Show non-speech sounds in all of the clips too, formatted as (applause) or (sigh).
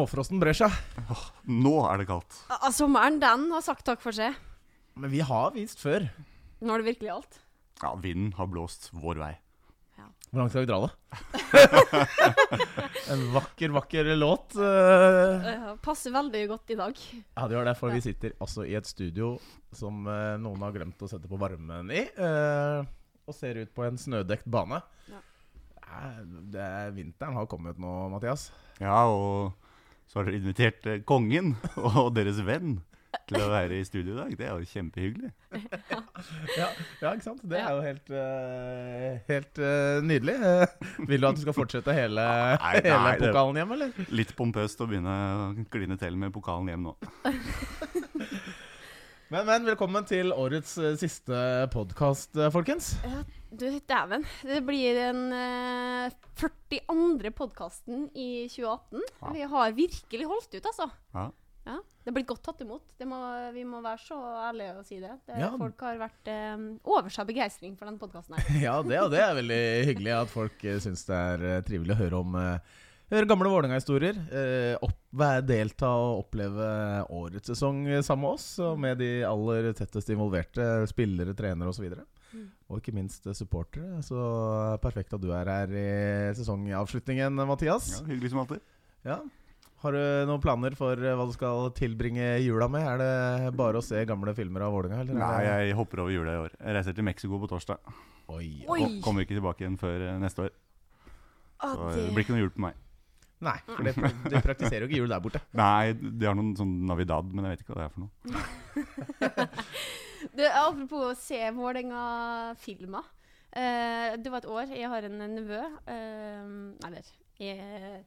småfrosten brer seg. Nå er det kaldt. Al Sommeren, den har sagt takk for seg. Men vi har vist før. Nå er det virkelig alt. Ja, vinden har blåst vår vei. Hvor langt skal vi dra da? (laughs) en vakker, vakker låt. Eh, passer veldig godt i dag. Ja, det gjør det, for vi sitter altså i et studio som uh, noen har glemt å sette på varmen i. Uh, og ser ut på en snødekt bane. Ja. Det er, vinteren har kommet nå, Mathias. Ja, og så har dere invitert eh, kongen (laughs) og deres venn til å være i studio i dag. Det er jo kjempehyggelig. Ja, ja ikke sant? Det er jo helt, uh, helt uh, nydelig. Uh, (laughs) vil du at du skal fortsette hele, Nei, nei, hele pokalen hjem, eller? Litt pompøst å begynne å kline til med pokalen hjem nå. (laughs) Men, men velkommen til årets siste podkast, folkens. Ja, du, dæven. Det blir den uh, 42. podkasten i 2018. Ja. Vi har virkelig holdt ut, altså. Ja. Ja, Det er blitt godt tatt imot. Det må, vi må være så ærlige å si det. det Ja. Folk har vært um, over seg begeistring for denne podkasten her. (laughs) Ja, det, og det er veldig hyggelig at folk uh, syns det er uh, trivelig å høre om uh, Høre gamle Vålerenga-historier. eh, delta og oppleve årets sesong eh, sammen med oss. Og med de aller tettest involverte, spillere, trenere osv. Og ikke minst eh, supportere. Så perfekt at du er her i sesongavslutningen, Mathias. Ja, hyggelig som alltid. Ja. Har du noen planer for eh, hva du skal tilbringe jula med? Er det bare å se gamle filmer av Vålerenga? er Nei, jeg hopper over jula i år. Jeg reiser til Mexico på torsdag. Oi. Oi. Og Kommer ikke tilbake igjen før eh, neste år. Så det blir ikke noe jul på meg. Nei, for det, de praktiserer jo ikke jul der borte. (laughs) Nei, de har noen sånn Navidad, men jeg vet ikke hva det er for noe. (laughs) (laughs) Du, apropos å se Vålerenga-filmer. Uh, det var et år. Jeg har en nevø uh, Eller jeg er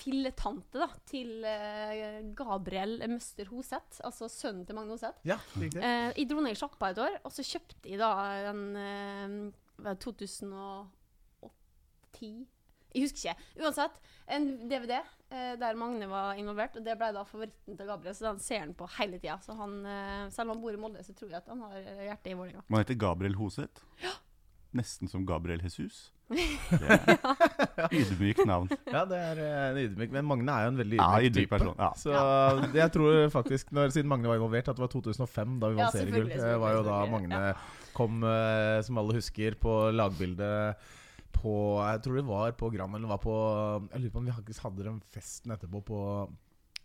filletante da, til uh, Gabriel Møster Hoseth. Altså sønnen til Magne Hoseth. Ja, riktig. Eh, jeg dro ned i sjappa et år, og så kjøpte jeg da en eh, 2010 Jeg husker ikke. Uansett, en DVD eh, der Magne var involvert, og det ble da favoritten til Gabriel, så den ser han på hele tida. Så han, eh, selv om han bor i Molde, så tror jeg at han har eh, hjertet i Vålerenga. Man heter Gabriel Hoseth. Ja. Nesten som Gabriel Jesus. (laughs) Det er Ydmykt navn. Ja, det er eh, en ydmyk Men Magne er jo en veldig Ja, ydmyk ydmyk type. person. Ja. Så det (laughs) jeg tror faktisk, når, siden Magne var involvert, at det var 2005 da vi Ja, vant seriegull. Det var jo da Magne kom, eh, som alle husker, på lagbildet på Jeg tror det var på Grand eller var på Jeg lurer på om vi faktisk hadde den festen etterpå på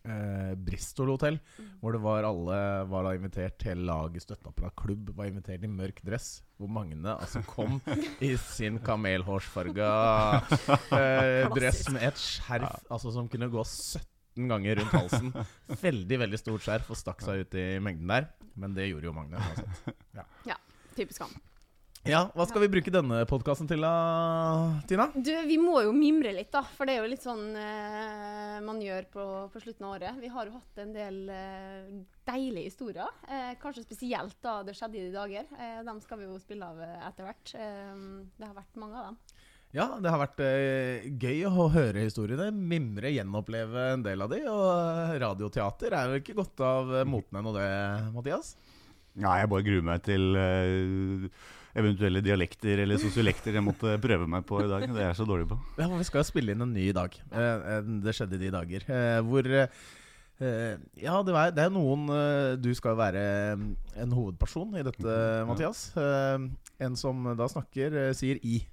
eh, Bristol hotell. Mm. Hvor det var alle var da invitert, hele laget støtteapparat klubb var invitert i mørk dress. Hvor Magne altså kom i sin kamelhårsfarga eh, dress med et skjerf altså, som kunne gå 17 ganger rundt halsen. Veldig veldig stort skjerf og stakk seg ut i mengden der. Men det gjorde jo Magne. Ja, Typisk han. Ja, Hva skal vi bruke denne podkasten til, da, Tina? Du, vi må jo mimre litt, da. For det er jo litt sånn eh, man gjør på, på slutten av året. Vi har jo hatt en del eh, deilige historier. Eh, kanskje spesielt da det skjedde i de dager. Eh, dem skal vi jo spille av eh, etter hvert. Eh, det har vært mange av dem. Ja, det har vært gøy å høre historiene. Mimre, gjenoppleve en del av de. Og radioteater er jo ikke godt av moten ennå, det, Mathias? Nei, jeg bare gruer meg til eh, eventuelle dialekter eller sosiolekter jeg måtte prøve meg på i dag. Det er jeg så dårlig på. Ja, Vi skal jo spille inn en ny i dag. Eh, det skjedde i de dager. Eh, hvor eh, Ja, det er, noen Du skal jo være en hovedperson i dette, Mhm. Mathias. Eh, en som da snakker, sier 'i'.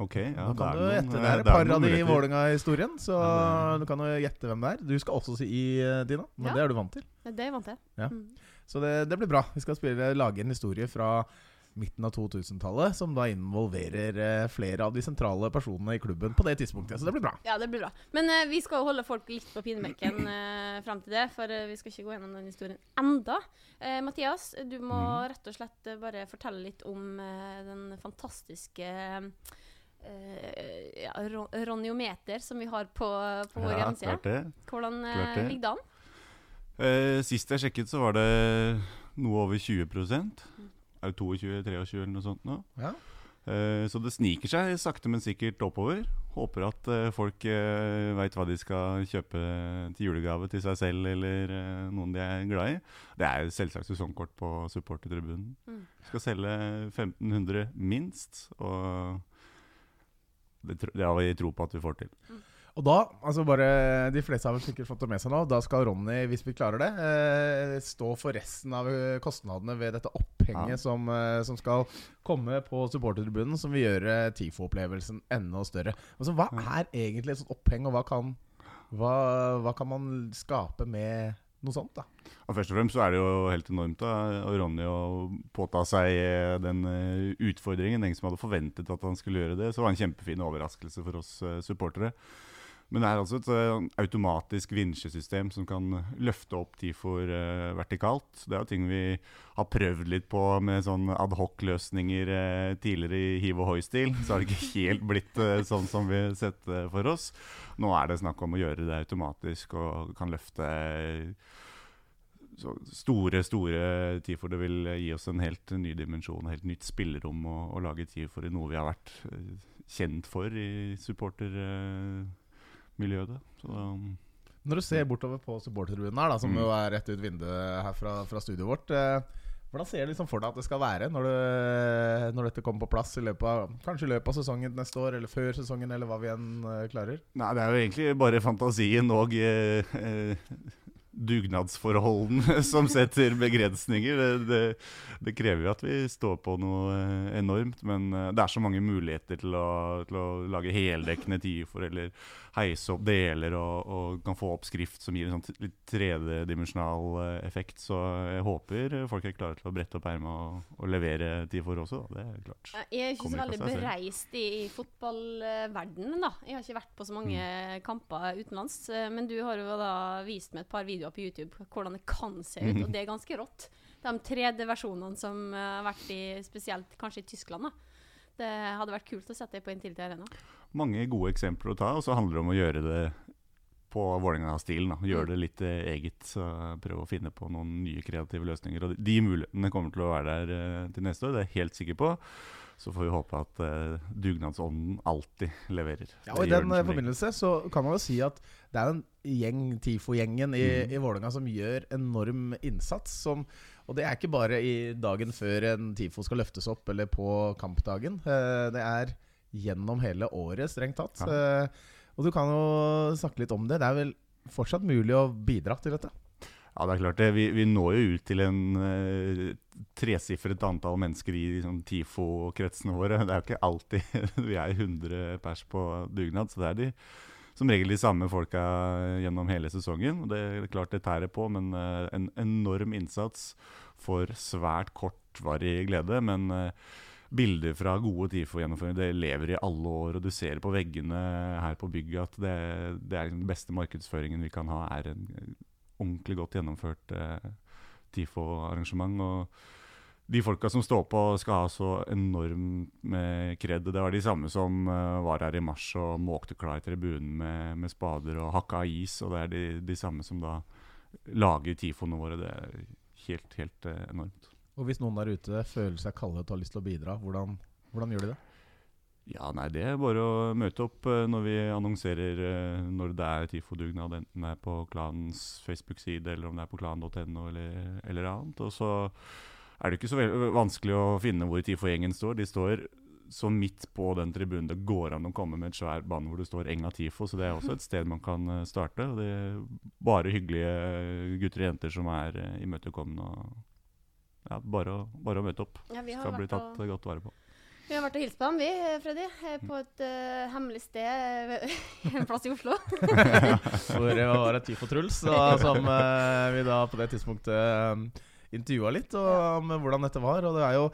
Ok, ja, Nå kan det du er gjette. noen- Det er et par av de i. Vålerenga-historien, så Ja, du kan jo gjette hvem det er. Du skal også si 'i', Dina. Men Ja. det er du vant til. Det er jeg vant til. Ja. Mm. Så det, det blir bra. Vi skal spille, lage en historie fra midten av 2000-tallet som da involverer eh, flere av de sentrale personene i klubben på det tidspunktet. Så det blir bra. Ja, det blir bra. Men eh, vi skal jo holde folk litt på pinebenken (clears throat) eh, fram til det, for eh, vi skal ikke gå gjennom den historien enda. Eh, Mathias, du må mm. rett og slett eh, bare fortelle litt om eh, den fantastiske eh, ja, ro roniometer som vi har på, på vår Ja, hjemmeside. klart det. Hvordan eh, ligger det an? Eh, sist jeg sjekket, så var det noe over 20 Mm. Er det 22-23 eller noe sånt nå? Ja. Eh, så det sniker seg sakte, men sikkert oppover. Håper at eh, folk uh, veit hva de skal kjøpe til julegave til seg selv eller eh, noen de er glad i. Det er selvsagt sesongkort på supportertribunen. Mm. Skal selge 1500 minst, og det, det har vi tro på at vi får til. Og da, altså bare De fleste har vel sikkert fått det med seg nå. Da skal Ronny, hvis vi klarer det, eh, stå for resten av eh, kostnadene ved dette opphenget Ja. som, eh, som skal komme på supportertribunen, som vil gjøre TIFO-opplevelsen enda større. Altså, hva er egentlig et sånt oppheng, og hva kan, hva, hva kan man skape med noe sånt? da? Og Først og fremst så er det jo helt enormt av Ronny å påta seg eh, den eh, utfordringen. Ingen som hadde forventet at han skulle gjøre det. Så det var en kjempefin overraskelse for oss supportere. Men det er altså et eh, automatisk vinsjesystem som kan løfte opp TIFOR eh, vertikalt. Det er jo ting vi har prøvd litt på med sånn adhoc-løsninger eh, tidligere i hiv og hoi-stil. Så har det ikke helt blitt sånn som vi har sett for oss. Nå er det snakk om å gjøre det automatisk og kan løfte store, store TIFOR. Det vil gi oss en helt ny dimensjon, helt nytt spillerom å, å lage TIFOR i noe vi har vært kjent for i supportermiljøet. Så um, Når du ser bortover på supportertribunen her, da, som Mm. jo er rett ut vinduet her fra, fra studioet vårt eh, hvordan ser du liksom for deg at det skal være når, du, når dette kommer på plass i løpet av, kanskje i løpet av sesongen neste år, eller før sesongen, eller hva vi enn eh, klarer? Nei, det er jo egentlig bare fantasien og eh, eh, dugnadsforholdene (laughs) som setter begrensninger. Det, det, det krever jo at vi står på noe eh, enormt, men eh, det er så mange muligheter til å, til å lage heldekkende TIFOR eller heise opp deler og, og kan få opp skrift som gir en sånn litt tredimensjonal eh, effekt. Så jeg håper folk er klare til å brette opp ermet og, og levere TIFOR også. Da. Det er klart. Jeg er ikke så Kommer veldig bereist i, i fotballverdenen, da. Jeg har ikke vært på så mange Mm. kamper utenlands. Men du har jo da vist meg et par videoer på YouTube hvordan det kan se ut, og det er ganske rått. De 3D-versjonene som eh, har vært i spesielt kanskje i Tyskland, da. Det hadde vært kult å sette det på Intility Arena. mange gode eksempler å ta, og så handler det om å gjøre det på Vålerenga-stilen. Gjøre det litt eh, eget. Så prøve å finne på noen nye kreative løsninger. Og de- de mulighetene kommer til å være der eh, til neste år, det er jeg helt sikker på. Så får vi håpe at uh, dugnadsånden alltid leverer. Ja, og I den eh, forbindelse så kan man jo si at det er en gjeng, TIFO-gjengen i, Mm. i Vålerenga som gjør enorm innsats. Som, og det er ikke bare i dagen før en TIFO skal løftes opp, eller på kampdagen. Uh, Det er gjennom hele året, strengt tatt. Ja. Uh, Og du kan jo snakke litt om det. Det er vel fortsatt mulig å bidra til dette? Ja, det er klart det. Vi, vi når jo ut til en uh, tresifret antall mennesker i liksom, TIFO-kretsene våre. Det er jo ikke alltid (laughs) vi er 100 pers på dugnad, så det er de som regel de samme folka gjennom hele sesongen. Det er klart det tærer på, men uh, en enorm innsats for svært kortvarig glede. Men uh, bilder fra gode TIFO-gjennomføringer det lever i alle år, og du ser på veggene her på bygget at det, det er den beste markedsføringen vi kan ha, er en ordentlig godt gjennomført eh, TIFO-arrangement. Og de folka som står på, skal ha så enormt med kred. Det var de samme som eh, var her i mars og måkte klar i tribunen med, med spader og hakka is. Og det er de, de samme som da lager TIFOene våre. Det er helt, helt eh, enormt. Og hvis noen der ute føler seg kallet og har lyst til å bidra, hvordan, hvordan gjør de det? Ja, nei, det er bare å møte opp eh, når vi annonserer eh, når det er TIFO-dugnad, enten det er på klanens Facebook-side eller om det er på klan.no eller, eller annet. Og så er det ikke så vanskelig å finne hvor TIFO-gjengen står. De står så midt på den tribunen det går an å komme med et svær bane hvor det står Enga TIFO, så det er også et sted man kan eh, starte. Og det er bare hyggelige gutter og jenter som er imøtekommende. og Ja, bare, å, bare å møte opp. Ja, Skal bli tatt godt vare på. Vi har vært og hilst på dem, vi, Freddy. eh, På et uh, hemmelig sted eh, (laughs) en plass i Oslo. (laughs) Hvor det var et TIFO Truls, da, som uh, vi da på det tidspunktet um, intervjua litt og, om hvordan dette var. Og det er jo,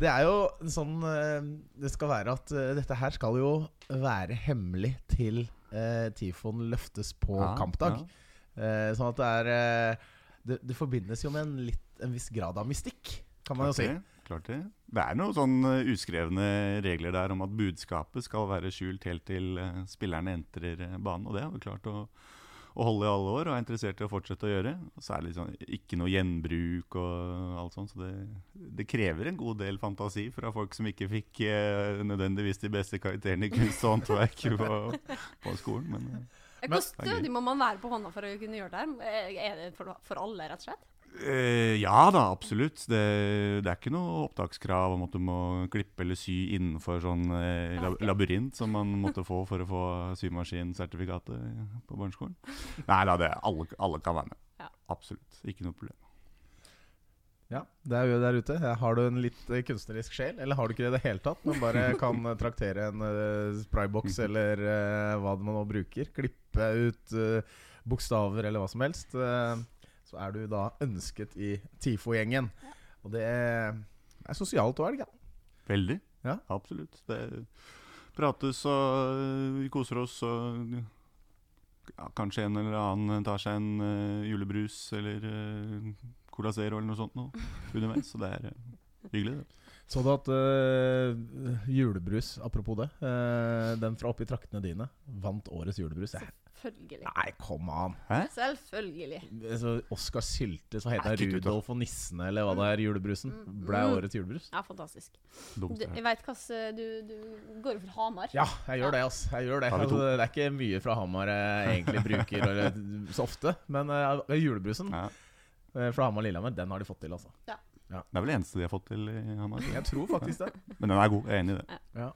det er jo sånn eh, Det skal være at eh, dette her skal jo være hemmelig til uh, Tifoen løftes på Ja, kampdag. ja. Eh, sånn at det er eh, det, det forbindes jo med en, litt, en viss grad av mystikk, kan man jo si. Klart det, det. Er noen sånn eh, uskrevne regler der om at budskapet skal være skjult helt til eh, spillerne entrer eh, banen. Og det har vi klart å, å holde i alle år og er interessert i å fortsette å gjøre. Og så er det liksom ikke noe gjenbruk og alt sånt. Så det, det krever en god del fantasi fra folk som ikke fikk eh, nødvendigvis de beste karakterene i kunst og håndverk på, på skolen. Men eh, Hvor stødig må man være på hånda for å kunne gjøre det her? Er det for, for alle, rett og slett? Eh, ja da, absolutt. Det, det er ikke noe opptakskrav om at du må klippe eller sy innenfor sånn eh, labyrint som man måtte få for å få symaskinsertifikatet på barneskolen. Nei da, det, alle, alle kan være med. Ja. Absolutt. Ikke noe problem. Ja, det er jo der ute. Har du en litt eh, kunstnerisk sjel, eller har du ikke det i det hele tatt, men bare (laughs) kan eh, traktere en uh, sprayboks eller uh, hva det man nå bruker, klippe ut uh, bokstaver eller hva som helst, eh, så er du da ønsket i TIFO-gjengen. Og det er sosialt òg, er det ikke? Veldig. Ja. Absolutt. Det prates og vi koser oss og ja, kanskje en eller annen tar seg en uh, julebrus eller uh, Cola Zero eller noe sånt noe underveis. Så det er uh, hyggelig, det. Så du at julebrus, apropos det, den fra oppi traktene dine, vant årets julebrus? Jeg, Selvfølgelig. nei, kom an. Hæ? Selvfølgelig. Så Oskar Sylte, så heter det. Rudolf og nissene, eller hva det er, julebrusen, Mm. ble Mm. årets julebrus. Ja, fantastisk. Dumt. Du, jeg veit hva du, du går for Hamar. Ja, jeg gjør det, ass. Jeg gjør det. Altså, det er ikke mye fra Hamar jeg egentlig bruker eller, (laughs) så ofte, men uh, julebrusen Ja. eh, fra Hamar-Lillehammer, den har de fått til, altså. Det er vel det eneste de har fått til i Hamar. Jeg tror faktisk det. Men den er god. Jeg er enig i det. Ja.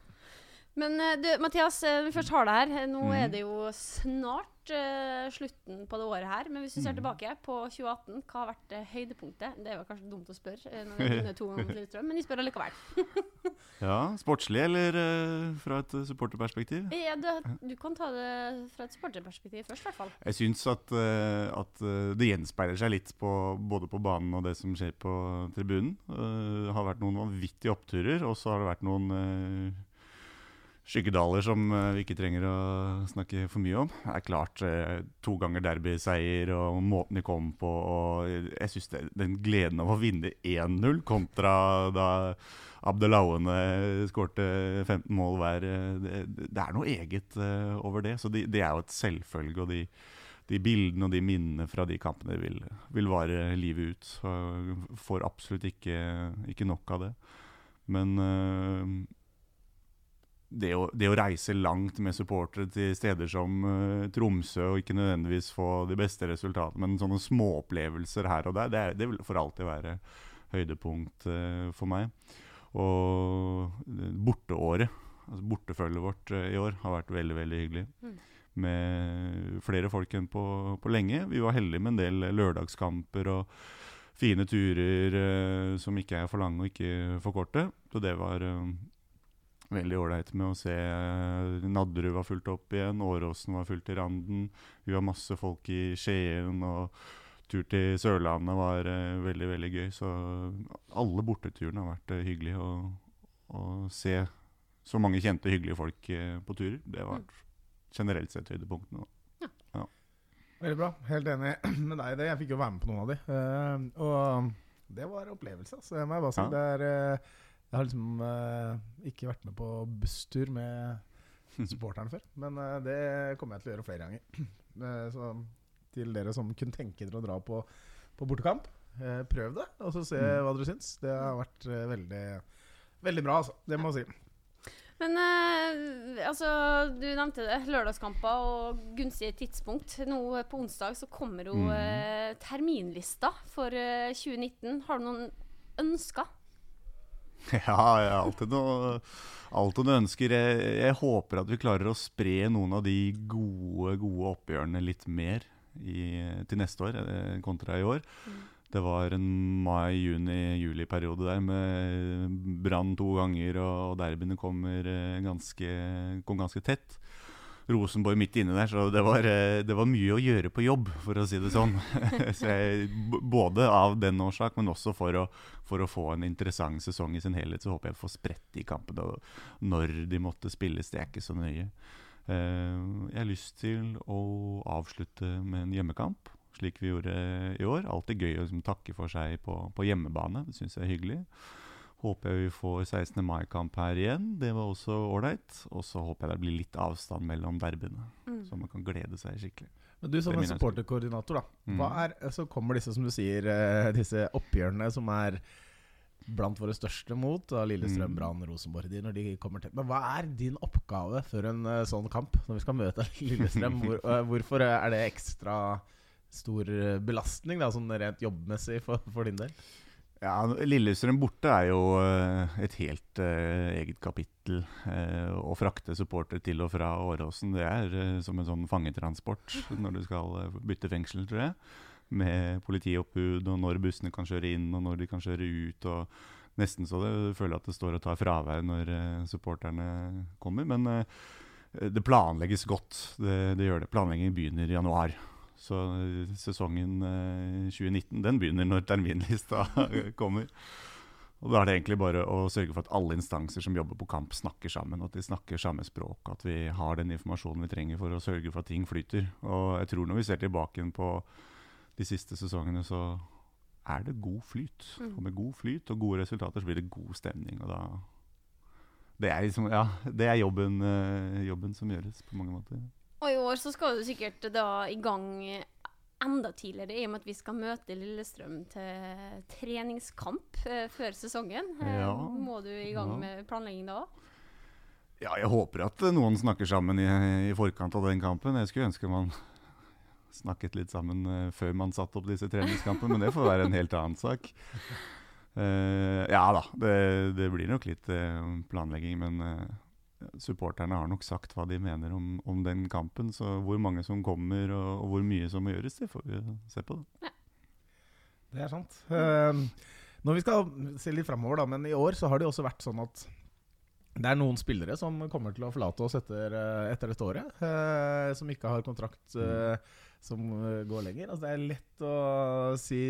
Men eh, du, Mathias, eh, vi først har deg her Nå Mhm. er det jo snart uh, slutten på det året her. Men hvis vi ser Mhm. tilbake på 2018, hva har vært eh, høydepunktet? Det er jo kanskje dumt å spørre, vi Lillestrøm, men jeg spør allikevel. (laughs) Ja, Sportslig eller fra et supporterperspektiv? Ja, du, du kan ta det fra et supporterperspektiv først, i hvert fall. Jeg syns at, at det gjenspeiler seg litt på, både på banen og det som skjer på tribunen. Det har vært noen vanvittige oppturer, og så har det vært noen skyggedaler som eh, vi ikke trenger å snakke for mye om. Det er klart eh, to ganger derbyseier og måten de kom på. og Jeg syns den gleden av å vinne 1-0 kontra da Abdelauene skårte 15 mål hver, eh, det, det er noe eget over det. Så det de er jo et selvfølge. og de de bildene og de minnene fra de kampene vil, vil vare livet ut. Så får absolutt ikke, ikke nok av det. Men det, å, det å reise langt med supportere til steder som uh, Tromsø, og ikke nødvendigvis få de beste resultatene, men sånne småopplevelser her og der, det, er, det vil for alltid være høydepunkt uh, for meg. Og øh, borteåret, altså bortefølget vårt uh, i år, har vært veldig, veldig hyggelig Mm. med flere folk enn på, på lenge. Vi var heldige med en del lørdagskamper og fine turer eh, som ikke er for lange og ikke for korte. Så det var eh, veldig ålreit med å se eh, Nadderud var fullt opp igjen, Åråsen var fullt i randen. Vi var masse folk i Skien, og tur til Sørlandet var uh, veldig, veldig gøy. Så alle borteturene har vært uh, hyggelige. Å, å se så mange kjente, hyggelige folk uh, på turer, det var generelt sett høydepunktene. da. Veldig bra. Helt enig (clears throat) med deg i det. Jeg fikk jo være med på noen av de. eh, og det var opplevelse, altså. Jeg må bare si. Ja. Det er, jeg har liksom eh, ikke vært med på busstur med (laughs) supporterne før. Men eh, det kommer jeg til å gjøre flere ganger. (clears throat) Eh, så til dere som kunne tenke dere å dra på, på bortekamp, eh, prøv det, og så se Mm. hva dere syns. Det har vært eh, veldig, veldig bra, altså. Det må jeg si. Men eh, altså, du nevnte det. Lørdagskamper og gunstige tidspunkt. Nå eh, på onsdag så kommer jo mm. eh, terminlista for eh, 2019. Har du noen ønsker? (laughs) Ja, jeg har alltid noe, alltid noe ønsker. Jeg, jeg håper at vi klarer å spre noen av de gode, gode oppgjørene litt mer i, til neste år eh, kontra i år. Det var en mai, juni, juli-periode der med brann to ganger, og derbyene kommer eh, ganske, kom ganske tett. Rosenborg midt inne der, så det var, eh, det var mye å gjøre på jobb, for å si det sånn. (laughs) så jeg, både av den årsak, men også for å, for å få en interessant sesong i sin helhet, så håper jeg får spredt de kampene. Når de måtte spilles, det er ikke så nøye. Eh, jeg har lyst til å avslutte med en hjemmekamp, slik vi gjorde i år. Alltid gøy å liksom, takke for seg på, på hjemmebane, det syns jeg er hyggelig. Håper jeg vi får 16. mai-kamp her igjen. Det var også ålreit. Og så håper jeg det blir litt avstand mellom derbyene, Mm. så man kan glede seg skikkelig. Men du som er en supporterkoordinator, da. Mm. Hva er, så kommer disse, som du sier, eh, disse oppgjørene som er blant våre største mot, da, Lillestrøm, Mm. Brann, Rosenborg, de, når de kommer til. Men hva er din oppgave før en eh, sånn kamp, når vi skal møte (laughs) Lillestrøm? Hvor, eh, hvorfor er det ekstra stor belastning, da, sånn rent jobbmessig for, for din del? Ja, Lillestrøm borte er jo eh, et helt uh, eget kapittel. Uh, å frakte supportere til og fra Åråsen, det er uh, som en sånn fangetransport når du skal bytte fengsel, tror jeg. Med politioppbud, og når bussene kan kjøre inn, og når de kan kjøre ut. og Nesten så du føler at det står og tar fravær når supporterne kommer. Men det planlegges godt. Det, det gjør det. Planleggingen begynner i januar. Så eh, sesongen eh, 2019 den begynner når terminlista (laughs) kommer. Og Da er det egentlig bare å sørge for at alle instanser som jobber på kamp, snakker sammen. At de snakker samme språk. At vi har den informasjonen vi trenger for å sørge for at ting flyter. Og jeg tror når vi ser tilbake på de siste sesongene, så er det god flyt. Mm. Og med god flyt og gode resultater så blir det god stemning. Og da Det er, liksom, ja, det er jobben, eh, jobben som gjøres på mange måter. Og i år så skal du sikkert da i gang enda tidligere, i og med at vi skal møte Lillestrøm til treningskamp eh, før sesongen. Eh, Ja. Må du i gang Ja. med planlegging da òg? Ja, jeg håper at eh, noen snakker sammen i, i forkant av den kampen. Jeg skulle ønske man (laughs) snakket litt sammen eh, før man satte opp disse treningskampene, men det får være en helt annen sak. Uh, ja da, det, det blir nok litt uh, planlegging, men eh, supporterne har nok sagt hva de mener om, om den kampen. Så hvor mange som kommer og, og hvor mye som må gjøres, det får vi se på. da. Det er sant. Uh, når vi skal se litt framover, da, men i år så har det jo også vært sånn at det er noen spillere som kommer til å forlate oss etter, eh, etter dette året. Uh, som ikke har kontrakt uh, som går lenger. Altså, det er lett å si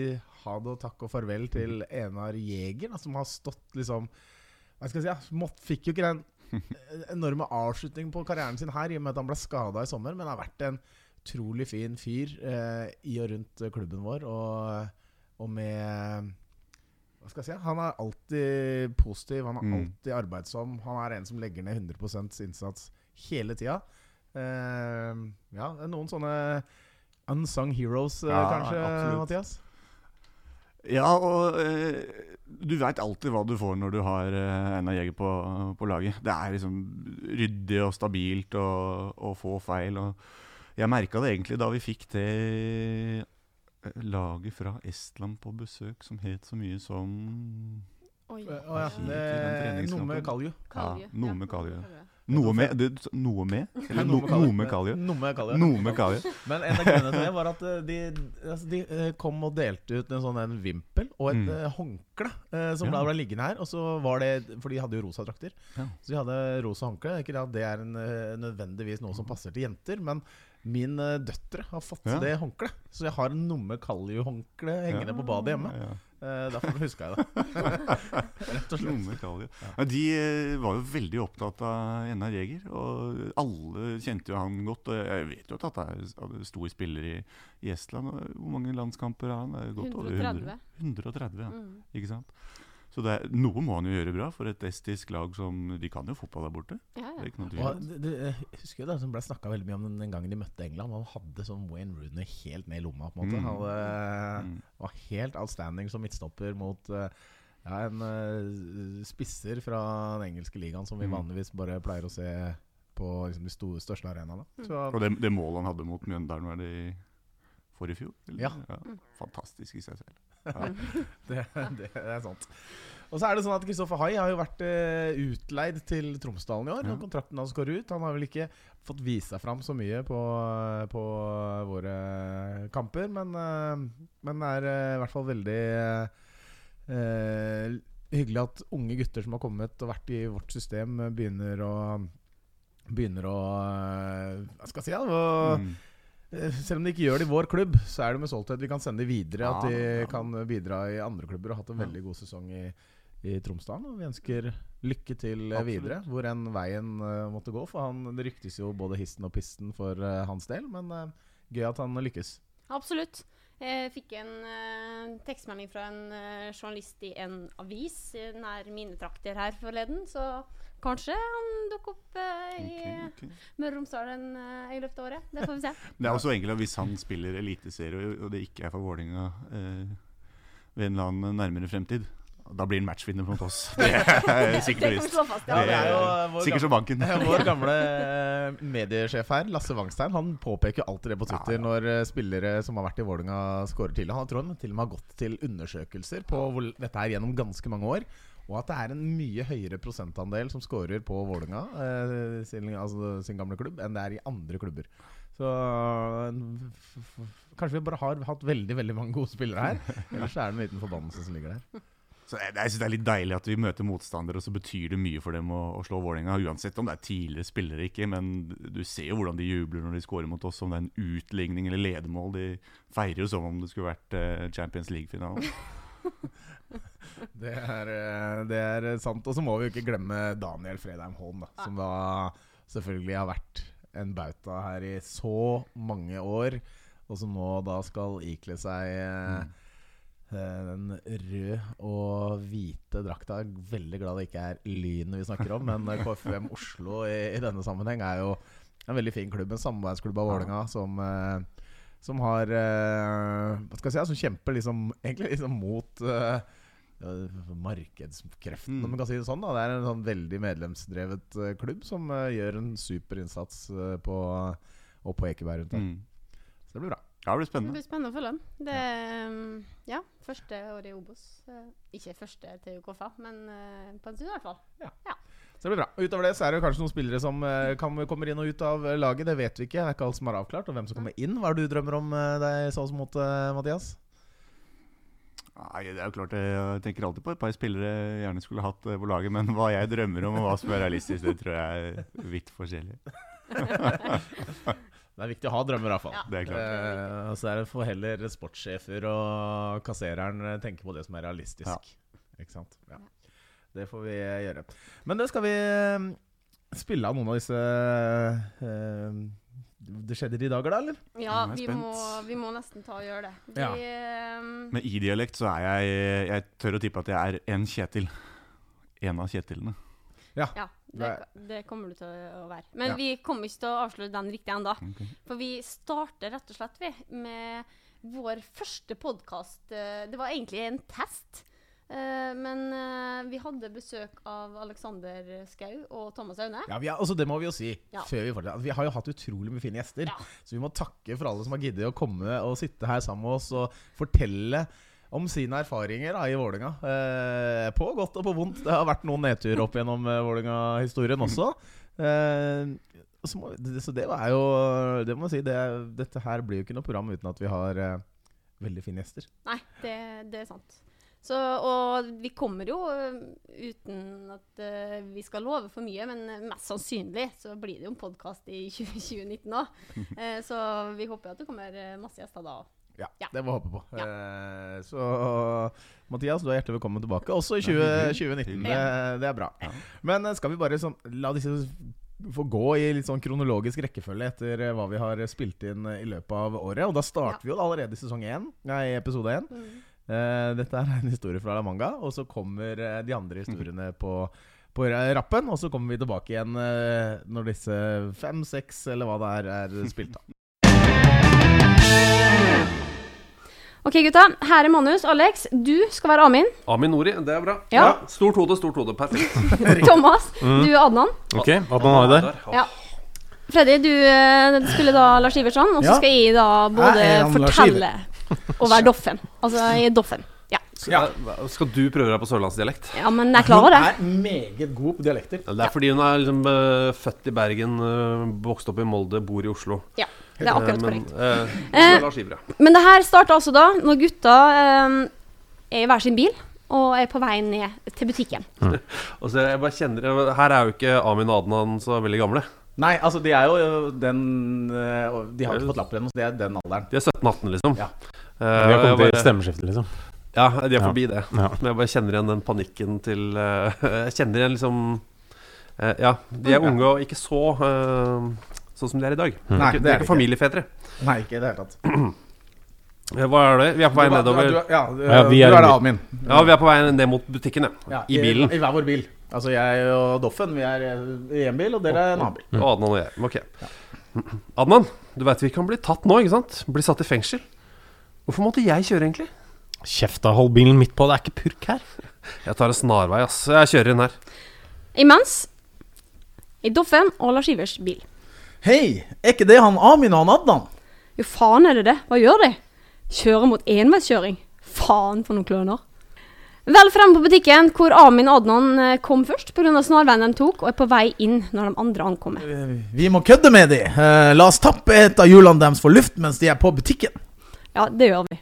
ha det og takk og farvel til Enar Jæger, som har stått liksom Hva skal jeg si? Ja, mått, fikk jo ikke den (laughs) enorme avslutning på karrieren sin her, i og med at han ble skada i sommer, men har vært en utrolig fin fyr eh, i og rundt klubben vår. Og, og med Hva skal jeg si? Han er alltid positiv, han er Mm. alltid arbeidsom. Han er en som legger ned 100% innsats hele tida. Eh, ja, noen sånne unsung heroes, eh, Ja, kanskje, absolutt. Mathias? Ja, og eh, du veit alltid hva du får når du har eh, Einar Jæger på, på laget. Det er liksom ryddig og stabilt og, og få feil. Og jeg merka det egentlig da vi fikk det eh, laget fra Estland på besøk som het så mye som Oi. Oh, ja. Noe med Kalju. Ja, noe med Kalju. Noe med det, Noe med? Eller no, noe med Kalju? Noe med Kalju. Noe med Kalju. Men en av grunnene til det var at eh, de, altså de eh, kom og delte ut en sånn en vimpel og et Mm. eh, håndkle som Ja. ble liggende her. Og så var det For de hadde jo rosa drakter. Ja. Så de hadde rosa håndkle. Ikke at det er en, nødvendigvis noe som passer til jenter, men min eh, døtre har fått Ja. det håndkleet. Så jeg har en Numme Kalju-håndkle hengende på badet hjemme. Ja, ja. Eh, derfor huska jeg det. (laughs) Rett og slett. Ja, de eh, var jo veldig opptatt av NR Jæger. og alle kjente jo han godt. Og jeg vet jo at han er stor spiller i, i Estland. Hvor mange landskamper har han? Godt over 130. 100. 130, ja. Mm. Ikke sant? Så det er, noe må han jo gjøre bra for et estisk lag som De kan jo fotball der borte. Ja, Det ja. er ikke noe tvil Og det, det, jeg husker jo det som ble snakka veldig mye om den, den gangen de møtte England. Han hadde sånn Wayne Rooney helt ned i lomma. på en måte Mm. Han hadde, Mm. var helt outstanding som midtstopper mot eh, ja, en eh, spisser fra den engelske ligaen som vi Mm. vanligvis bare pleier å se på liksom, de store, største arenaene. Mm. Og det, det målet han hadde mot Mjøndalen, var det i forrige fjor? eller? Ja. ja. Fantastisk i seg selv. (laughs) det, det er sant. Og så er det sånn at Kristoffer Hai har jo vært eh, utleid til Tromsdalen i år. Ja. Kontrakten hans går ut. Han har vel ikke fått vist seg fram så mye på, på våre kamper, men, eh, men er eh, i hvert fall veldig eh, hyggelig at unge gutter som har kommet og vært i vårt system, begynner å Begynner å eh, Hva skal jeg si? Ja, å, Mm. Eh, Selv om de ikke gjør det i vår klubb, så er det med stolthet vi kan sende de videre. At de ja. kan bidra i andre klubber og hatt en veldig god sesong i, i Tromsdalen. Og vi ønsker lykke til eh, Absolutt. videre, hvor enn veien uh, måtte gå. For han, det ryktes jo både histen og pisten for uh, hans del, men uh, gøy at han lykkes. Absolutt. Jeg fikk en tekstmelding fra en journalist i en avis nær mine trakter her forleden, så kanskje han dukker opp eh, i okay, okay. Møre og Romsdal en, eh, i løpet av året. Det får vi se. (laughs) Det er også enkelt at hvis han spiller eliteserie, og det ikke er for Vålerenga eh, ved en eller annen nærmere fremtid, Da blir han matchvinner mot oss. (laughs) Det er sikkert Det visst. fast, Ja, det er jo vår Sikkert som banken. (laughs) Vår gamle eh, mediesjef her, Lasse Wangstein, han påpeker alltid det på Twitter Ja, ja. når eh, spillere som har vært i Vålerenga, scorer tidlig. Han tror han til og med har gått til undersøkelser på hvor dette er gjennom ganske mange år. Og at det er en mye høyere prosentandel som scorer på Vålerenga, eh, sin, altså sin gamle klubb, enn det er i andre klubber. Så kanskje vi bare har hatt veldig veldig mange gode spillere her. (laughs) Ellers er det en liten forbannelse som ligger der. Så jeg, jeg synes Det er litt deilig at vi møter motstandere, og så betyr det mye for dem å, å slå Vålerenga. Uansett om det er tidligere spillere ikke, men du ser jo hvordan de jubler når de scorer mot oss. Om det er en utligning eller ledemål. De feirer jo som om det skulle vært eh, Champions League-finalen. (laughs) (laughs) Det er, eh, det er sant. Og så må vi jo ikke glemme Daniel Fredheim Holm, da, som da selvfølgelig har vært en bauta her i så mange år, og som nå da skal ikle seg eh, den røde og hvite drakta. Veldig glad det ikke er Lynet vi snakker om, men KFUM Oslo i, i denne sammenheng er jo en veldig fin klubb. En samarbeidsklubb av Vålerenga som som har Hva skal jeg si? Som kjemper liksom (laughs) egentlig liksom mot eh, markedskreftene, Mm. om man kan si det sånn. da Det er en sånn veldig medlemsdrevet eh, klubb som eh, gjør en super innsats eh, på, og på Ekeberg rundt der. Mm. Så det blir bra. Ja, det blir Det spennende. blir spennende å følge dem. Det er, ja, første året i Obos. Ikke første til UKFA, men på en stund i hvert fall. Så det blir bra. Utover det så er det kanskje noen spillere som kan, kommer inn og ut av laget. Det vet vi ikke. Det er ikke alt som er avklart. Og hvem som kommer inn. Hva er det du drømmer om deg så mot, Mathias? Nei, det er jo klart Jeg jeg tenker alltid på et par spillere jeg gjerne skulle hatt eh, på laget, men hva jeg drømmer om og hva som er realistisk, det tror jeg er vidt forskjellig. (laughs) Det er viktig å ha drømmer, iallfall. Ja. Det er klart. Eh, så er det for heller sportssjefer og kassereren eh, tenke på det som er realistisk. Ja. Ikke sant? Ja. Det får vi eh, gjøre. Men det skal vi eh, spille av noen av disse eh, Det skjedde i dag, da, eller? Ja, vi må, vi må nesten ta og gjøre det. Ja. Vi, eh, Men i dialekt så er jeg Jeg tør å tippe at jeg er en Kjetil. En av Kjetilene. ja, det, det kommer du til å være. Men Ja. vi kommer ikke til å avsløre den riktig ennå. Okay. For vi starter rett og slett vi, med vår første podkast. Det var egentlig en test. Eh, Men uh, vi hadde besøk av Alexander Skau og Thomas Aune. Ja, vi har, altså Det må vi jo si. Ja. Før Vi fortsetter. Vi har jo hatt utrolig mye fine gjester. Ja. Så vi må takke for alle som har giddet å komme og sitte her sammen med oss og fortelle om sine erfaringer da, i Vålinga uh, på godt og på vondt. Det har vært noen nedturer opp gjennom uh, Vålinga-historien også. Eh, så, må, det, så det var jo Det må jeg si, det, dette her blir jo ikke noe program uten at vi har eh, veldig fine gjester. Nei, det, det er sant. Så, og vi kommer jo øh, uten at uh, vi skal love for mye, men øh, mest sannsynlig så blir det jo en podkast i 2019 òg. Uh, så vi håper at det kommer masse gjester da òg. Ja, Ja. det må vi håpe på. Ja. Uh, så Mathias, du er hjertelig velkommen tilbake. Også i 20, 2019. Det, det er bra. Men eh, skal vi bare sånn, la disse få gå i litt sånn kronologisk rekkefølge etter eh, hva vi har spilt inn eh, i løpet av året. Og da starter vi jo allerede i sesong én, nei, episode 1. Eh, dette er en historie fra La Manga, og så kommer eh, de andre historiene på, på rappen. Og så kommer vi tilbake igjen eh, når disse fem, seks eller hva det er, er spilt av. OK, gutta. Her er manus. Alex, du skal være Amin. Amin Nori, det er bra. Ja. Stort hode, stort hode. Perfekt. (laughs) Thomas, du er Adnan. Ok, Adnan har vi der. Ja. Freddy, du skulle da Lars Iversson, og så Ja. skal jeg da både fortelle og være Doffen. Altså, er Doffen. Ja. Ja. Skal, du prøve deg på sørlandsdialekt? ja, men jeg klarer det. Hun er meget god på dialekter. Det er fordi hun er liksom uh, født i Bergen, uh, vokst opp i Molde, bor i Oslo. Ja, det er akkurat Eh, men, korrekt. eh, det Men det her starta altså da når gutta er i hver sin bil og er på vei ned til butikken. (laughs) Og så jeg bare kjenner Her er jo ikke Amin og Adnan så veldig gamle. Nei, altså de er jo den De har ikke fått lappen ennå, så de er den alderen. De er 17-18, liksom. Ja. Eh, Vi har kommet til bare- stemmeskiftet, liksom. Ja, de er Ja. forbi det. Ja. Men jeg bare kjenner igjen den panikken til eh, (laughs) Jeg kjenner igjen liksom eh, Ja, de er unge og ikke så sånn som de er i dag. Mm. Nei, er det de er er det ikke familiefedre. Nei, ikke i det hele tatt. (clears throat) Hva er det? Vi er på vei nedover. Du, ja, du, Ja, vi du er det admin. Ja, vi er på vei ned mot butikken, ja. Ja, I bilen. I, hver vår bil. Altså jeg og Doffen, vi er i én bil, og dere er en annen bil. Og Adnan og jeg. Ok. (clears throat) Adnan, du veit vi kan bli tatt nå, ikke sant? Bli satt i fengsel. Hvorfor måtte jeg kjøre, egentlig? Kjeft da, hold bilen midt på, det er ikke purk her. Jeg tar en snarvei, ass. Jeg kjører inn her. Imens i Doffen og Lars Ivers bil. Hei, er ikke det han Amin og han Adnan? Jo, faen er det det. Hva gjør de? Kjører mot enveiskjøring. Faen for noen kløner. Vel fremme på butikken, hvor Amin og Adnan eh, kom først pga. snarveien de tok, og er på vei inn når de andre ankommer. Vi må kødde med de. Eh, la oss tappe et av hjulene deres for luft mens de er på butikken. Ja, det gjør vi.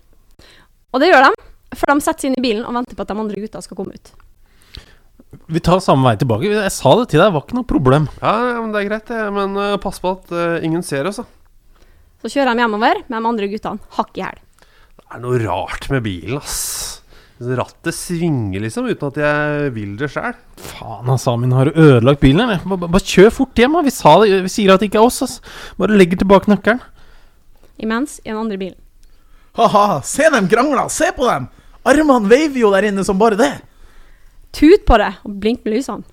Og det gjør de, for de setter seg inn i bilen og venter på at de andre gutta skal komme ut. Vi tar samme vei tilbake. Jeg sa det til deg, det var ikke noe problem. Ja, men det er greit, det. Men uh, pass på at uh, ingen ser oss, da. Så kjører de hjemover med de andre guttene hakk i hæl. Det er noe rart med bilen, ass. Rattet svinger liksom, uten at jeg vil det sjæl. Faen, ass, Amin, har du ødelagt bilen, eller? Bare, bare kjør fort hjem, da. Vi, sa det, vi sier at det ikke er oss, ass. Bare legger tilbake nøkkelen. Imens i den andre bilen. Ha-ha, se dem krangla! se på dem! Armene veiver jo der inne som bare det. Tut på det og blink med lysene.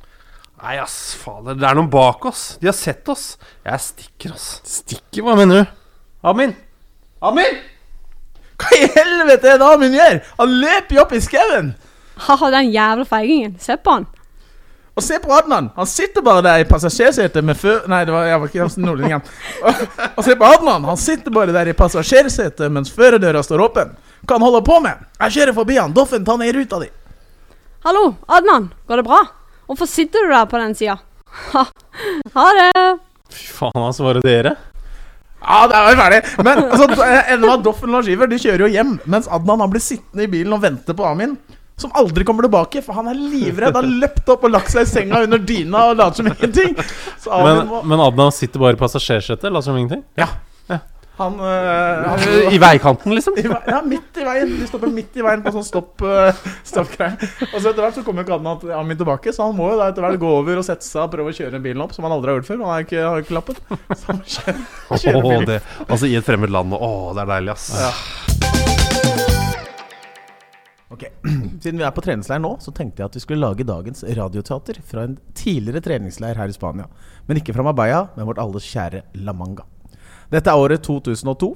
Nei, ass, fader. Det er noen bak oss. De har sett oss. Jeg stikker, ass. Stikker, hva mener du? Amin! Amin! Hva i helvete er det Amin gjør? Han løper jo opp i skauen! Ha-ha, den jævla feigingen. Se på han. Og se på Adnan! Han sitter bare der i passasjersetet med fø... Nei, det var, jeg var ikke nordlendingen. Og, og se på Adnan! Han sitter bare der i passasjersetet mens førerdøra står åpen. Hva han holder på med? Jeg kjører forbi han. Doffen, ta ned ruta di. Hallo, Adnan. Går det bra? Hvorfor sitter du der på den sida? Ha, ha det. Fy faen, altså, var det dere? Ja, det er vi ferdig. Men altså, med Doffen og Lars Iver De kjører jo hjem, mens Adnan han blir sittende i bilen og vente på Amin. Som aldri kommer tilbake, for han er livredd. Han har løpt opp og lagt seg i senga under dyna og later som ingenting. Men, må men Adnan sitter bare i passasjersetet, later som ingenting? Han, øh, han I veikanten, liksom. i, vei- Ja, midt i veien. De stopper midt i veien på sånn stopp uh, stoppgreie. Og så etter hvert så kommer jo ikke Adnan Amin tilbake, så han må jo da etter hvert gå over og sette seg og prøve å kjøre bilen opp, som han aldri har gjort før. Han har ikke, har ikke lappet. Så han kjører, kjører bilen. bilen. det, altså i et fremmed land. Å, det er deilig, ass. Ja. Ok, (clears throat) Siden vi er på treningsleir nå, så tenkte jeg at vi skulle lage dagens radioteater fra en tidligere treningsleir her i Spania. Men ikke fra Marbella, men vårt alles kjære La Manga. Dette er året 2002.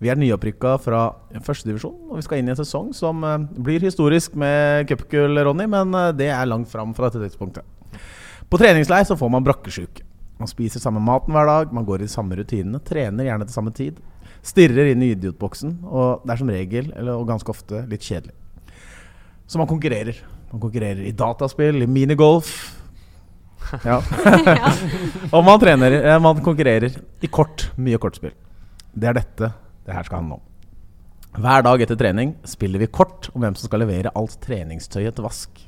Vi er nyopprykka fra førstedivisjon, og vi skal inn i en sesong som eh, blir historisk med cupgull, Ronny, men eh, det er langt fram fra dette tidspunktet. På treningsleir så får man brakkesjuke. Man spiser samme maten hver dag, man går i de samme rutinene, trener gjerne til samme tid. Stirrer inn i idiotboksen, og det er som regel, eller, ganske ofte, litt kjedelig. Så man konkurrerer. Man konkurrerer i dataspill, i minigolf. (laughs) Ja. (laughs) og man trener, eh, man konkurrerer i kort, mye kortspill. Det er dette det her skal handle om. Hver dag etter trening spiller vi kort om hvem som skal levere alt treningstøyet til vask.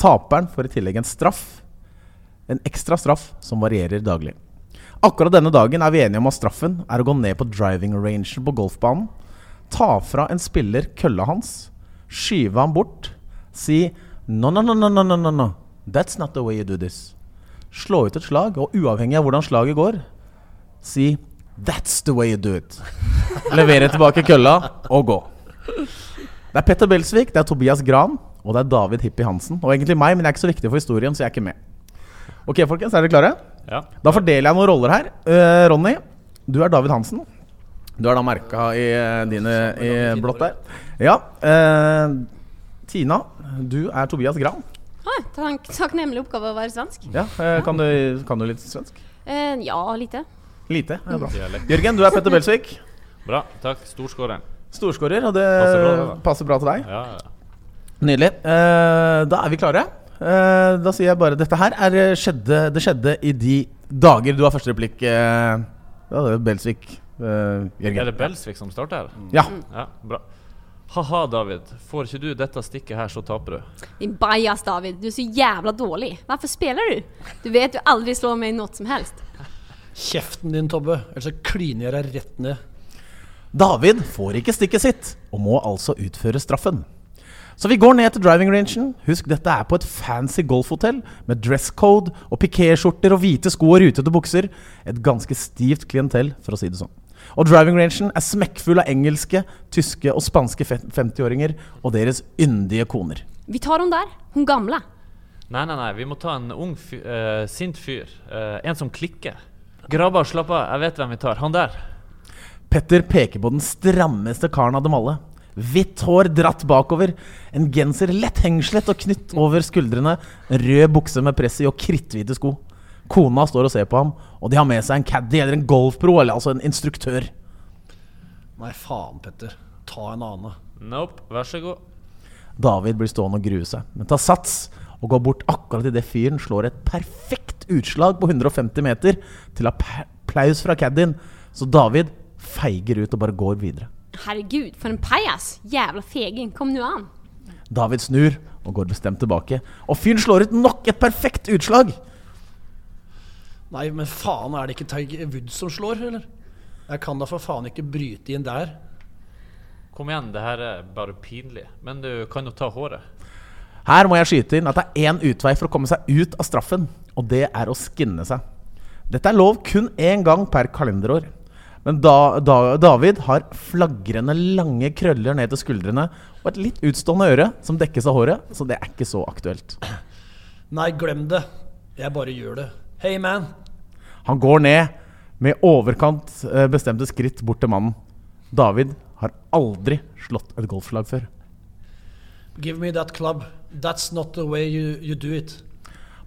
Taperen får i tillegg en straff. En ekstra straff som varierer daglig. Akkurat denne dagen er vi enige om at straffen er å gå ned på driving rangen på golfbanen, ta fra en spiller kølla hans, skyve ham bort, si no, no, no, no, no, no, no, no. That's not the way you do this. Slå ut et slag, og uavhengig av hvordan slaget går, si That's the way you do it. (laughs) Levere tilbake kølla og gå. Det er Petter Belsvik, det er Tobias Gran og det er David Hippie Hansen. Og egentlig meg, men jeg er ikke så viktig for historien, så jeg er ikke med. Ok, folkens, er dere klare? Ja. Da fordeler jeg noen roller her. Uh, Ronny, du er David Hansen. Du er da merka i uh, dine i blått der. Ja. eh, Tina, du er Tobias Gran. Ah, takk, takknemlig oppgave å være svensk. Ja, eh, kan, du, kan du litt svensk? Eh, ja, lite. Lite. Ja, bra. Jørgen, du er Petter Belsvik. Bra. Takk. Storskåreren. Storskårer, og det Passer bra, da. passer bra til deg. Ja, ja. Nydelig. Eh, da er vi klare. Eh, da sier jeg bare Dette her er, eh, skjedde, det skjedde i de dager Du har første replikk. eh, ja, det er Belsvik. eh, Jørgen. Er det Belsvik som starter her? Ja. Ja, bra. Ha-ha, David. Får ikke du dette stikket her, så taper du. Din bajas David, du er så jævla dårlig. Hvorfor spiller du? Du vet du aldri slår meg i noe som helst. Kjeften din, Tobbe, ellers så kliner jeg deg rett ned. David får ikke stikket sitt, og må altså utføre straffen. Så vi går ned til driving rangen. Husk, dette er på et fancy golfhotell med dress code og pikéskjorter og hvite sko og rutete bukser. Et ganske stivt klientell, for å si det sånn. Og driving rangen er smekkfull av engelske, tyske og spanske 50-åringer og deres yndige koner. Vi tar hun der. Hun gamle. Nei, nei, nei. Vi må ta en ung, fyr, uh, sint fyr. Uh, en som klikker. Grabbar, slapp av. Jeg vet hvem vi tar. Han der. Petter peker på den strammeste karen av dem alle. Hvitt hår dratt bakover. En genser lett hengslet og knytt over skuldrene. En rød bukse med press i og kritthvite sko. Kona står og ser på ham, og de har med seg en caddy eller en golfpro, eller altså en instruktør. Nei, faen, Petter. Ta en annen. Nope, vær så god. David blir stående og grue seg, men tar sats og går bort akkurat idet fyren slår et perfekt utslag på 150 meter til applaus fra caddien. Så David feiger ut og bare går videre. Herregud, for en pajas! Jævla feging. Kom nå an. David snur og går bestemt tilbake, og fyren slår ut nok et perfekt utslag. Nei, men faen, er det ikke Tiger Woods som slår, eller? Jeg kan da for faen ikke bryte inn der. Kom igjen, det her er bare pinlig. Men du kan jo ta håret. Her må jeg skyte inn at det er én utvei for å komme seg ut av straffen, og det er å skinne seg. Dette er lov kun én gang per kalenderår. Men da, da, David har flagrende lange krøller ned til skuldrene og et litt utstående øre som dekkes av håret, så det er ikke så aktuelt. Nei, glem det. Jeg bare gjør det. Hey, man. Han går ned med overkant eh, bestemte skritt bort til mannen. David har aldri slått et golfslag før. Give me that club. That's not the way you, you do it.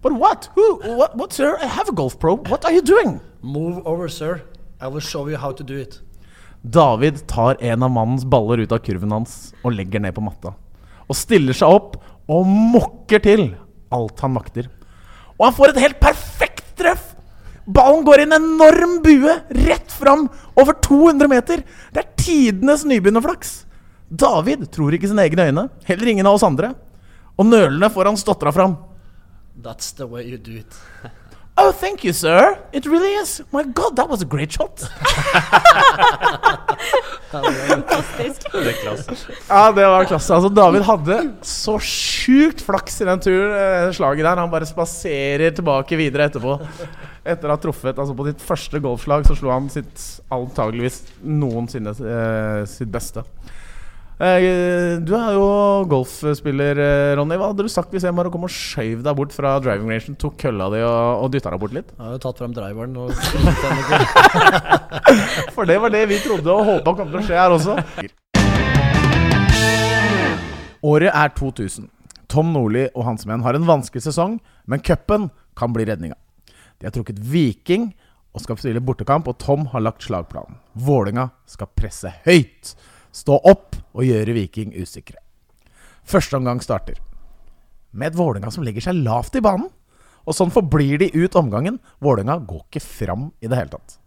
But what? Who? What, what, sir? I have a golf pro. What are you doing? Move over, sir. I will show you how to do it. David tar en av mannens baller ut av kurven hans og legger ned på matta. Og stiller seg opp og mokker til alt han makter. Og han får et helt perfekt! Ballen går i en enorm bue rett fram over 200 meter. Det er tidenes nybegynnerflaks. David tror ikke sine egne øyne, heller ingen av oss andre. Og nølende får han stotra fram. That's the way you do it. (laughs) Oh, thank you, sir. It really is. My God, that was a great shot. (laughs) Fantastisk. Det er klasse. Ja, det var klasse. Altså, David hadde så sjukt flaks i den turen, eh, slaget der. Han bare spaserer tilbake videre etterpå. Etter å ha truffet altså På sitt første golfslag så slo han sitt antageligvis noensinne eh, sitt beste. Eh, du er jo golfspiller, eh, Ronny. Hva hadde du sagt hvis jeg bare kom og skjøv deg bort fra driving rangen, tok kølla di og, og dytta deg bort litt? Jeg har jo tatt frem driveren og (laughs) For det var det vi trodde og håpa kom til å skje her også. Året er 2000. Tom Nordli og hans menn har en vanskelig sesong, men cupen kan bli redninga. De har trukket Viking og skal spille bortekamp, og Tom har lagt slagplanen. Vålinga skal presse høyt, stå opp og gjøre Viking usikre. Første omgang starter. Med et Vålinga som legger seg lavt i banen. Og sånn forblir de ut omgangen. Vålinga går ikke fram i det hele tatt.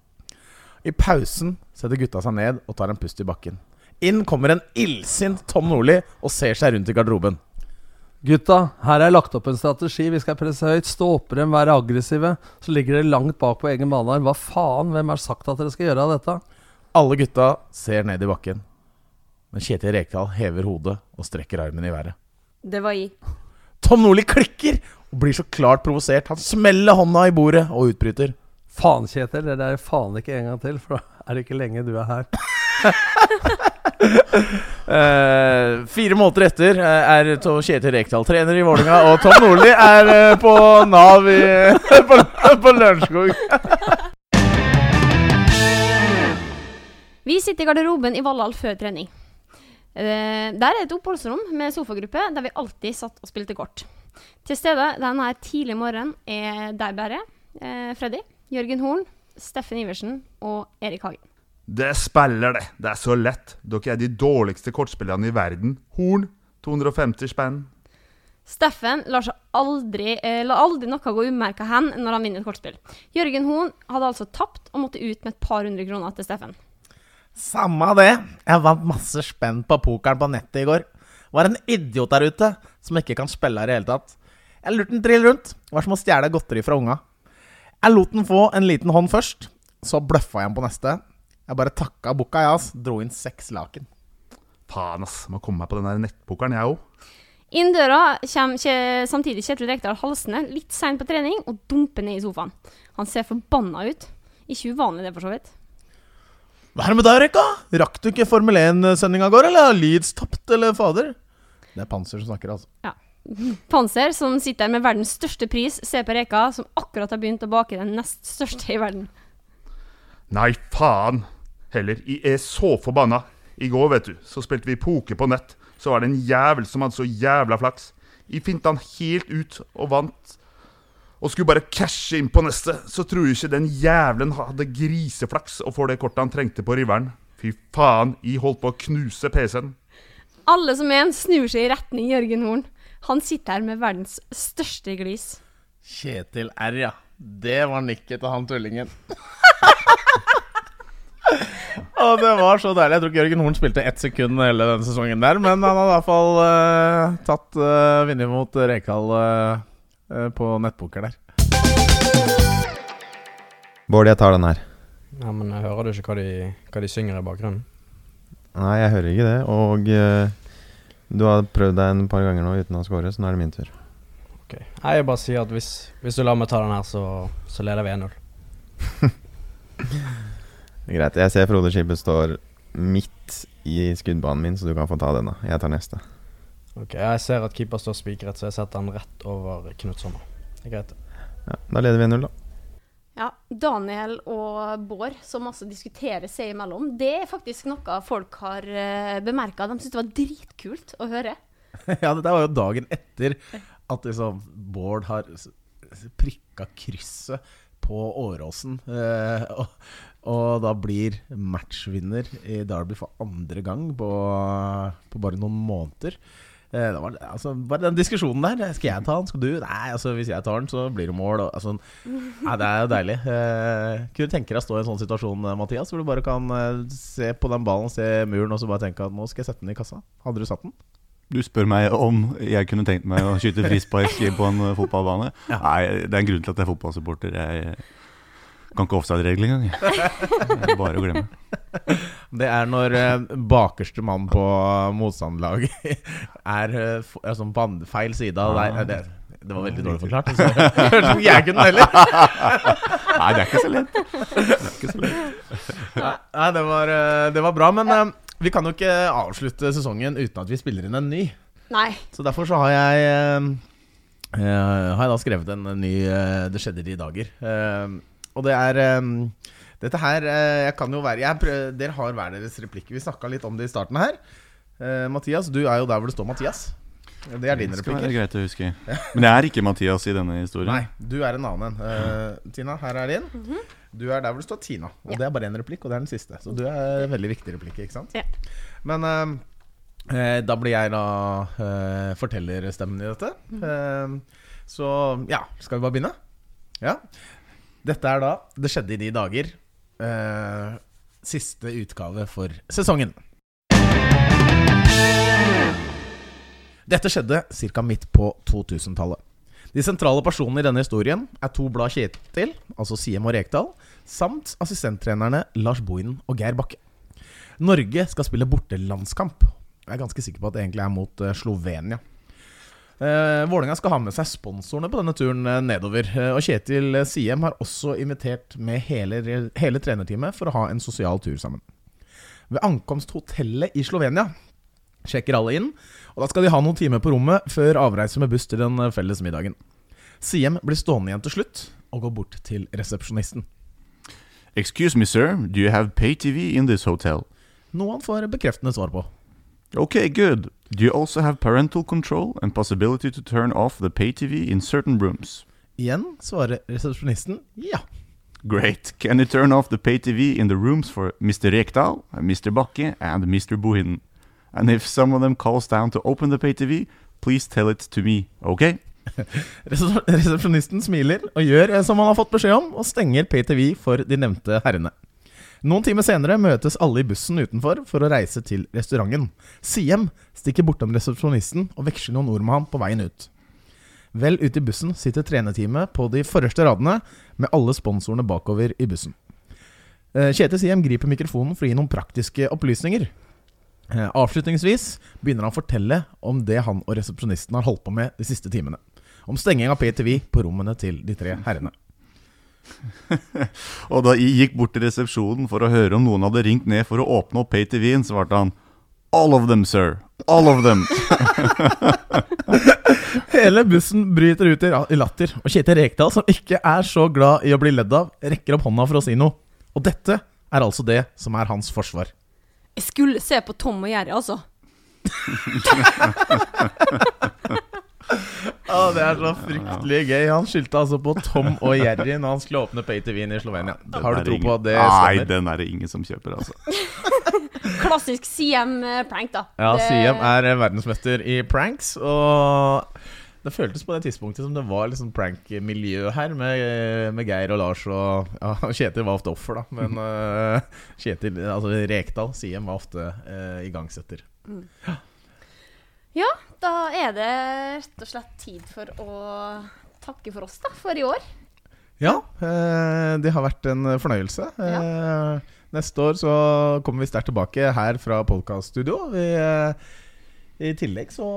I pausen setter gutta seg ned og tar en pust i bakken. Inn kommer en illsint Tom Nordli og ser seg rundt i garderoben. Gutta, her er lagt opp en strategi. Vi skal presse høyt, stå opp dem, være aggressive. Så ligger dere langt bak på egen bane her. Hva faen? Hvem har sagt at dere skal gjøre av dette? Alle gutta ser ned i bakken. Men Kjetil Rekdal hever hodet og strekker armen i været. Det var i. Tom Nordli klikker og blir så klart provosert. Han smeller hånda i bordet og utbryter. Faen, Kjetil. Det der er faen ikke en gang til, for da er det ikke lenge du er her. uh, (laughs) fire måneder etter eh, er to Kjetil Rekdal trener i Vålinga og Tom Nordli er eh, på Nav i, (laughs) på, på Lørenskog. Vi sitter i garderoben i Valhall før trening. Eh, der er et oppholdsrom med sofagruppe der vi alltid satt og spilte kort. Til stede denne tidlig morgenen er deg, bare uh, Freddy, Jørgen Horn, Steffen Iversen og Erik Hagen. Det spiller, det. Det er så lett. Dere er de dårligste kortspillerne i verden. Horn, 250 spenn. Steffen lar seg aldri, eh, la aldri noe gå umerka hen når han vinner et kortspill. Jørgen Horn hadde altså tapt og måtte ut med et par hundre kroner til Steffen. Samme det. Jeg vant masse spenn på pokeren på nettet i går. Var en idiot der ute som ikke kan spille her i hele tatt. Jeg lurte den trill rundt. Det var som å stjele godteri fra unga. Jeg lot den få en liten hånd først, så bløffa jeg den på neste. Jeg bare takka bukka, jeg, ass. Dro inn seks laken. Faen, ass. Må komme meg på den der nettpokeren, jeg òg. Inn døra kommer samtidig Kjetil Rekdal halsende litt seint på trening og dumper ned i sofaen. Han ser forbanna ut. Ikke uvanlig det, for så vidt. Hva er det med deg, Rekka? Rakk du ikke Formel 1-sendinga i går, eller? har Leeds tapt, eller fader? Det er Panser som snakker, altså. Ja. (laughs) Panser, som sitter med verdens største pris, ser på Reka, som akkurat har begynt å bake den nest største i verden. Nei, faen. Heller. Jeg er så forbanna. I går, vet du, så spilte vi poker på nett. Så var det en jævel som hadde så jævla flaks. Jeg finte han helt ut og vant. Og skulle bare cashe inn på neste. Så tror jeg ikke den jævelen hadde griseflaks og får det kortet han trengte på riveren. Fy faen, jeg holdt på å knuse PC-en. Alle som en snur seg i retning Jørgen Horn. Han sitter her med verdens største glis. Kjetil R, ja. Det var nikket til han tullingen. (laughs) Og det var så deilig. Jeg tror ikke Jørgen Horn spilte ett sekund hele denne sesongen der, men han hadde i hvert fall uh, tatt uh, vinner mot Rekdal eh, eh, på nettpoker der. Bård, jeg tar den her. Ja, men Hører du ikke hva de, hva de synger i bakgrunnen? Nei, jeg hører ikke det. Og uh, du har prøvd deg en par ganger nå uten å score, så nå er det min tur. Ok. Nei, Jeg bare sier at hvis, hvis du lar meg ta den her, så, så leder vi 1-0. (laughs) Greit. Jeg ser Frode Skibbe står midt i skuddbanen min, så du kan få ta den. da Jeg tar neste. Ok, Jeg ser at keeper står spikret, så jeg setter han rett over Knut Sommer. Det er greit. Ja, da leder vi 1-0, da. Ja, Daniel og Bård som altså diskuterer seg imellom, det er faktisk noe folk har uh, bemerka. De syntes det var dritkult å høre. (laughs) ja, dette var jo dagen etter at liksom Bård har prikka krysset på Åråsen. eh, og, og da blir matchvinner i Derby for andre gang på, på bare noen måneder. Eh, det var, altså, bare den diskusjonen der. Skal jeg ta den? Skal du? Nei, altså hvis jeg tar den, så blir det mål. Og, altså, (laughs) nei, det er jo deilig. Eh, kunne du tenke deg å stå i en sånn situasjon, eh, Mathias, hvor du bare kan eh, se på den ballen, se muren, og så bare tenke at nå skal jeg sette den i kassa? Hadde du satt den? Du spør meg om jeg kunne tenkt meg å skyte frispark på en fotballbane. fotballbane. Nei, det er en grunn til at jeg er fotballsupporter. Jeg kan ikke offside-regel engang. Det er bare å glemme. (laughs) Det er når eh, bakerste mann på motstanderlaget (laughs) er, eh, er sånn på andre- feil side av deg. Eh, Det, det var veldig dårlig forklart. Så hørtes ut som jeg kunne heller. (laughs) Nei, det er ikke så lett. Det er ikke så lett. Nei, det var, eh, det var bra. Men eh, vi kan jo ikke avslutte sesongen uten at vi spiller inn en ny. Nei. Så derfor så har jeg eh, eh, Har jeg da skrevet en ny eh, Det skjedde i de dager. Eh, og det er um, Dette her eh, Jeg kan jo være jeg prøv, Dere har hver deres replikker. Vi snakka litt om det i starten her. Uh, Mathias, du er jo der hvor det står Mathias. Det er din Det er greit å huske. Men det er ikke Mathias i denne historien. Nei, du er en annen en. Uh, Tina, her er din. Du er der hvor det står Tina. Og det er bare én replikk, og det er den siste. Så du er en veldig viktig replikk, ikke sant? Ja. Men eh, eh, da blir jeg da uh, fortellerstemmen i dette. Eh, så ja, skal vi bare begynne? Ja. Dette er da Det skjedde i de dager. eh, siste utgave for sesongen. Dette skjedde ca. midt på 2000-tallet. De sentrale personene i denne historien er to blad Kjetil, altså Siem og Rekdal, samt assistenttrenerne Lars Bohinen og Geir Bakke. Norge skal spille bortelandskamp. Jeg er ganske sikker på at det egentlig er mot eh, Slovenia. Uh, Vålerenga skal ha med seg sponsorene på denne turen eh, nedover. Eh, og Kjetil eh, Siem har også invitert med hele, hele trenerteamet for å ha en sosial tur sammen. Ved ankomst hotellet i Slovenia sjekker alle inn, og da skal de ha noen timer på rommet før avreise med buss til den eh, felles middagen. Siem blir stående igjen til slutt og går bort til resepsjonisten. Excuse me, sir. Do you have pay TV in this hotel? Noe han får bekreftende svar på. Okay, good. Do you also have parental control and possibility to turn off the pay TV in certain rooms? Igjen svarer resepsjonisten ja. Great. Can you turn off the pay TV in the rooms for Mr. Rekdal, Mr. Bakke, and Mr. Bohinen? And if some of them calls down to open the pay TV, please tell it to me, okay? (laughs) Resepsjonisten smiler og gjør som han har fått beskjed om, og stenger PTV for de nevnte herrene. Noen timer senere møtes alle i bussen utenfor for å reise til restauranten. Siem stikker bortom resepsjonisten og veksler noen ord med ham på veien ut. Vel ute i bussen sitter trenerteamet på de forreste radene med alle sponsorene bakover i bussen. Eh, Kjetil Siem griper mikrofonen for å gi noen praktiske opplysninger. Eh, Avslutningsvis begynner han å fortelle om det han og resepsjonisten har holdt på med de siste timene. Om stenging av PTV på rommene til de tre herrene. (laughs) Og da I gikk bort til resepsjonen for å høre om noen hadde ringt ned for å åpne opp pay TV-en, svarte han All of them, sir. All of them. (laughs) Hele bussen bryter ut i i latter, og Kjetil Rekdal, som ikke er så glad i å bli ledd av, rekker opp hånda for å si noe. Og dette er altså det som er hans forsvar. Jeg skulle se på Tom og Jerry, altså. (laughs) Å, det er så fryktelig gøy. Han skyldte altså på Tom og Jerry når han skulle åpne Pay-TV-en i Slovenia. Har du Den tro på at det stemmer? Nei, den er det ingen som kjøper, altså. (laughs) Klassisk CM-prank, da. Ja, Det- CM er verdensmester i pranks, og det føltes på det tidspunktet som det var liksom prank-miljø her, med, med Geir og Lars og ja, Kjetil var ofte offer, da. Men uh, (laughs) Kjetil, altså Rekdal, CM, var ofte uh, igangsetter. Mm. Ja, da er det rett og slett tid for å takke for oss, da, for i år. Ja, eh, det har vært en fornøyelse. Ja. neste år så kommer vi sterkt tilbake her fra podkaststudio. Eh, I tillegg så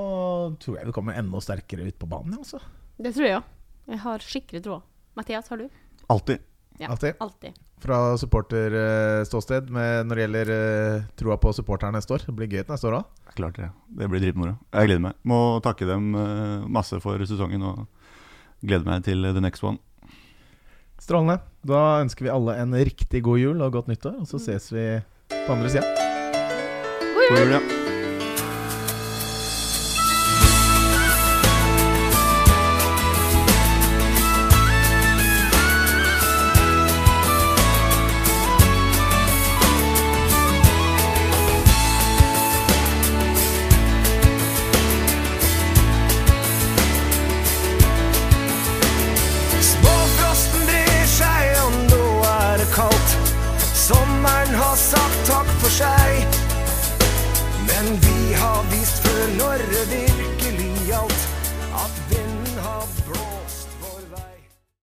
tror jeg vi kommer enda sterkere ut på banen. Altså. Det tror jeg òg. Jeg har skikkelig troa. Mathias, har du? Alltid. Ja, Alltid. alltid. Fra supporterståsted med når det gjelder eh, troa på supporterne neste år. Det blir gøy neste år òg. Klart det. Det blir dritmoro. Jeg gleder meg. Må takke dem eh, masse for sesongen og gleder meg til the next one. Strålende. Da ønsker vi alle en riktig god jul og godt nyttår, og så ses vi på andre sida. God God jul, ja.